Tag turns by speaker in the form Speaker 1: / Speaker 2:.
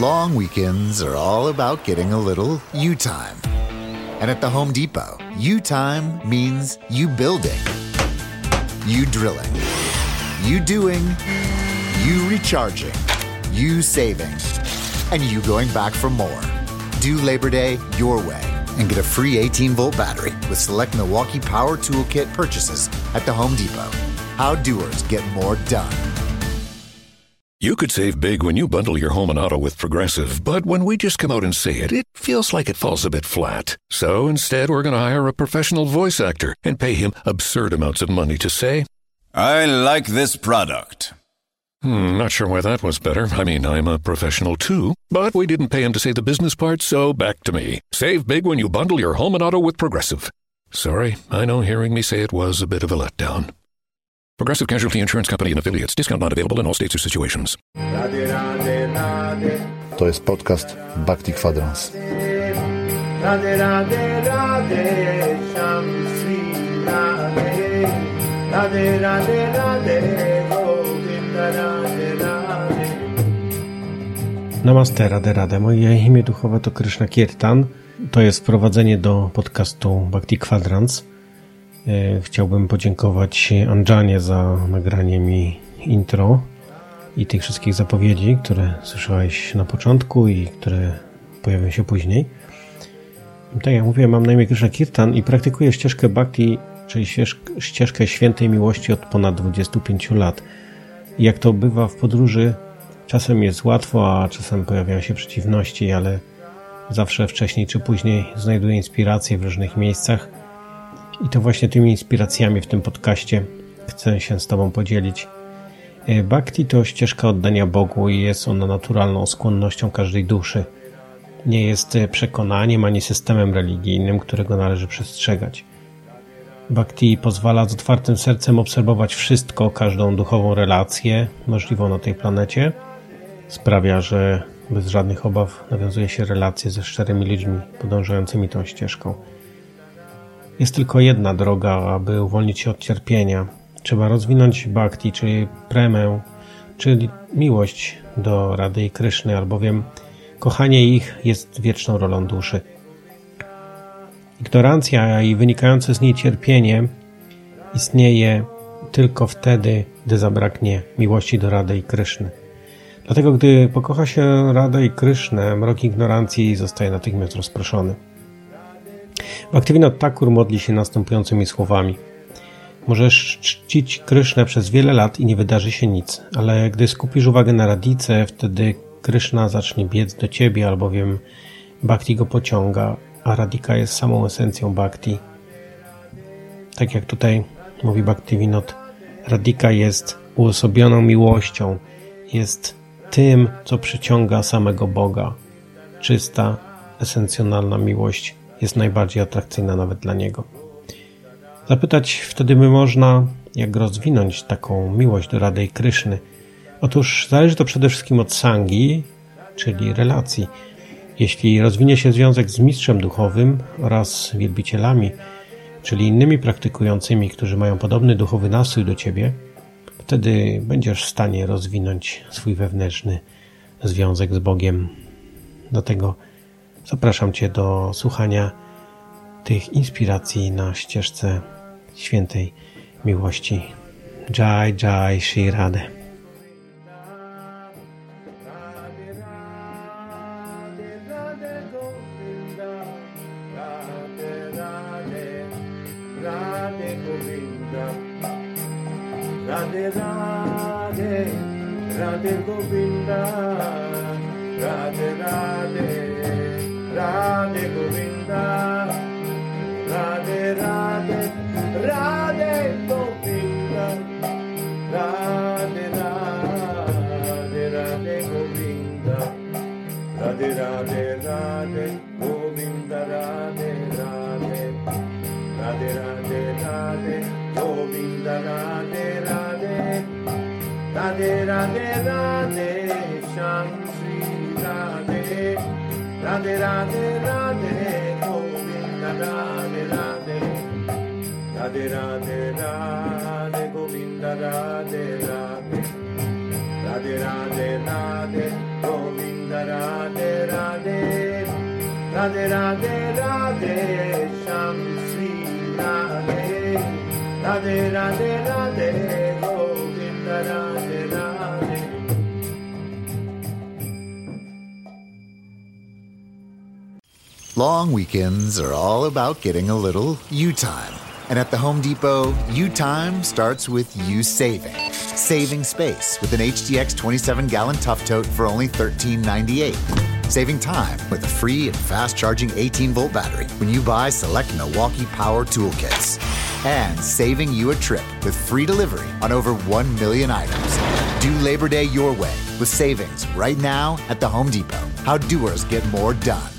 Speaker 1: Long weekends are all about getting a little you time. And at the Home Depot, you time means you building, you drilling, you doing, you recharging, you saving, and you going back for more. Do Labor Day your way and get a free 18 volt battery with select Milwaukee Power Toolkit purchases at the Home Depot. How doers get more done.
Speaker 2: You could save big when you bundle your home and auto with Progressive, but when we just come out and say it, it feels like it falls a bit flat. So instead, we're going to hire a professional voice actor and pay him absurd amounts of money to say,
Speaker 3: I like this product.
Speaker 2: Hmm, not sure why that was better. I mean, I'm a professional too, but we didn't pay him to say the business part, so back to me. Save big when you bundle your home and auto with Progressive. Sorry, I know hearing me say it was a bit of a letdown. Progressive Casualty Insurance Company and affiliates. Discount not available in all states or situations.
Speaker 4: To jest podcast Bhakti Quadrans.
Speaker 5: Namaste, Radę Radę. Moje imię duchowe to Krishna Kirtan. To jest wprowadzenie do podcastu Bhakti Quadrans. E, Chciałbym podziękować Anjanie za nagranie mi intro i tych wszystkich zapowiedzi, które słyszałeś na początku i które pojawią się później. Tak jak mówiłem, mam na imię Krishna Kirtan i praktykuję ścieżkę Bhakti, czyli ścież- ścieżkę świętej miłości od ponad 25 lat. I jak to bywa w podróży, czasem jest łatwo, a czasem pojawiają się przeciwności, ale zawsze wcześniej czy później znajduję inspiracje w różnych miejscach i to właśnie tymi inspiracjami w tym podcaście chcę się z Tobą podzielić. E, Bhakti to ścieżka oddania Bogu i jest ona naturalną skłonnością każdej duszy. Nie jest e, przekonaniem ani systemem religijnym, którego należy przestrzegać. Bhakti pozwala z otwartym sercem obserwować wszystko, każdą duchową relację możliwą na tej planecie. Sprawia, że bez żadnych obaw nawiązuje się relacje ze szczerymi ludźmi podążającymi tą ścieżką. Jest tylko jedna droga, aby uwolnić się od cierpienia. Trzeba rozwinąć bhakti, czyli premę, czyli miłość do Rady i Kryszny, albowiem kochanie ich jest wieczną rolą duszy. Ignorancja i wynikające z niej cierpienie istnieje tylko wtedy, gdy zabraknie miłości do Rady i Kryszny. Dlatego, gdy pokocha się Radę i Krysznę, mrok ignorancji zostaje natychmiast rozproszony. Bhaktivinoda Thakur modli się następującymi słowami. Możesz czcić Krysznę przez wiele lat i nie wydarzy się nic, ale gdy skupisz uwagę na Radice, wtedy Kryszna zacznie biec do ciebie, albowiem Bhakti go pociąga, a Radika jest samą esencją Bhakti. Tak jak tutaj mówi Bhaktivinod, Radika jest uosobioną miłością, jest tym, co przyciąga samego Boga. Czysta, esencjonalna miłość jest najbardziej atrakcyjna nawet dla Niego. Zapytać wtedy by można, jak rozwinąć taką miłość do Rady i Kryszny. Otóż zależy to przede wszystkim od sangi, czyli relacji. Jeśli rozwinie się związek z mistrzem duchowym oraz wielbicielami, czyli innymi praktykującymi, którzy mają podobny duchowy nastrój do Ciebie, wtedy będziesz w stanie rozwinąć swój wewnętrzny związek z Bogiem. Dlatego zapraszam Cię do słuchania tych inspiracji na ścieżce świętej miłości. Jai Jai Shri Radhe.
Speaker 6: Radhe Govinda Radhe Radhe Radhe Radhe Radhe Govinda Radhe Radhe Radhe Govinda Radhe Radhe Radhe Govinda Radhe Radhe Radhe Govinda Radhe Radhe Radhe Radhe Radhe Radhe Radhe Radhe Govinda Radhe Radhe Radhe Radhe Radhe Govinda Radhe Radhe Radhe Radhe Radhe Govinda Radhe Radhe Radhe Radhe Radhe Sham Sri Radhe Radhe Radhe Radhe
Speaker 1: Long weekends are all about getting a little you time. And at the Home Depot, you time starts with you saving. Saving space with an HDX 27 gallon tough tote for only $13.98. Saving time with a free and fast charging 18 volt battery when you buy select Milwaukee Power Toolkits. And saving you a trip with free delivery on over 1 million items. Do Labor Day your way with savings right now at the Home Depot. How doers get more done.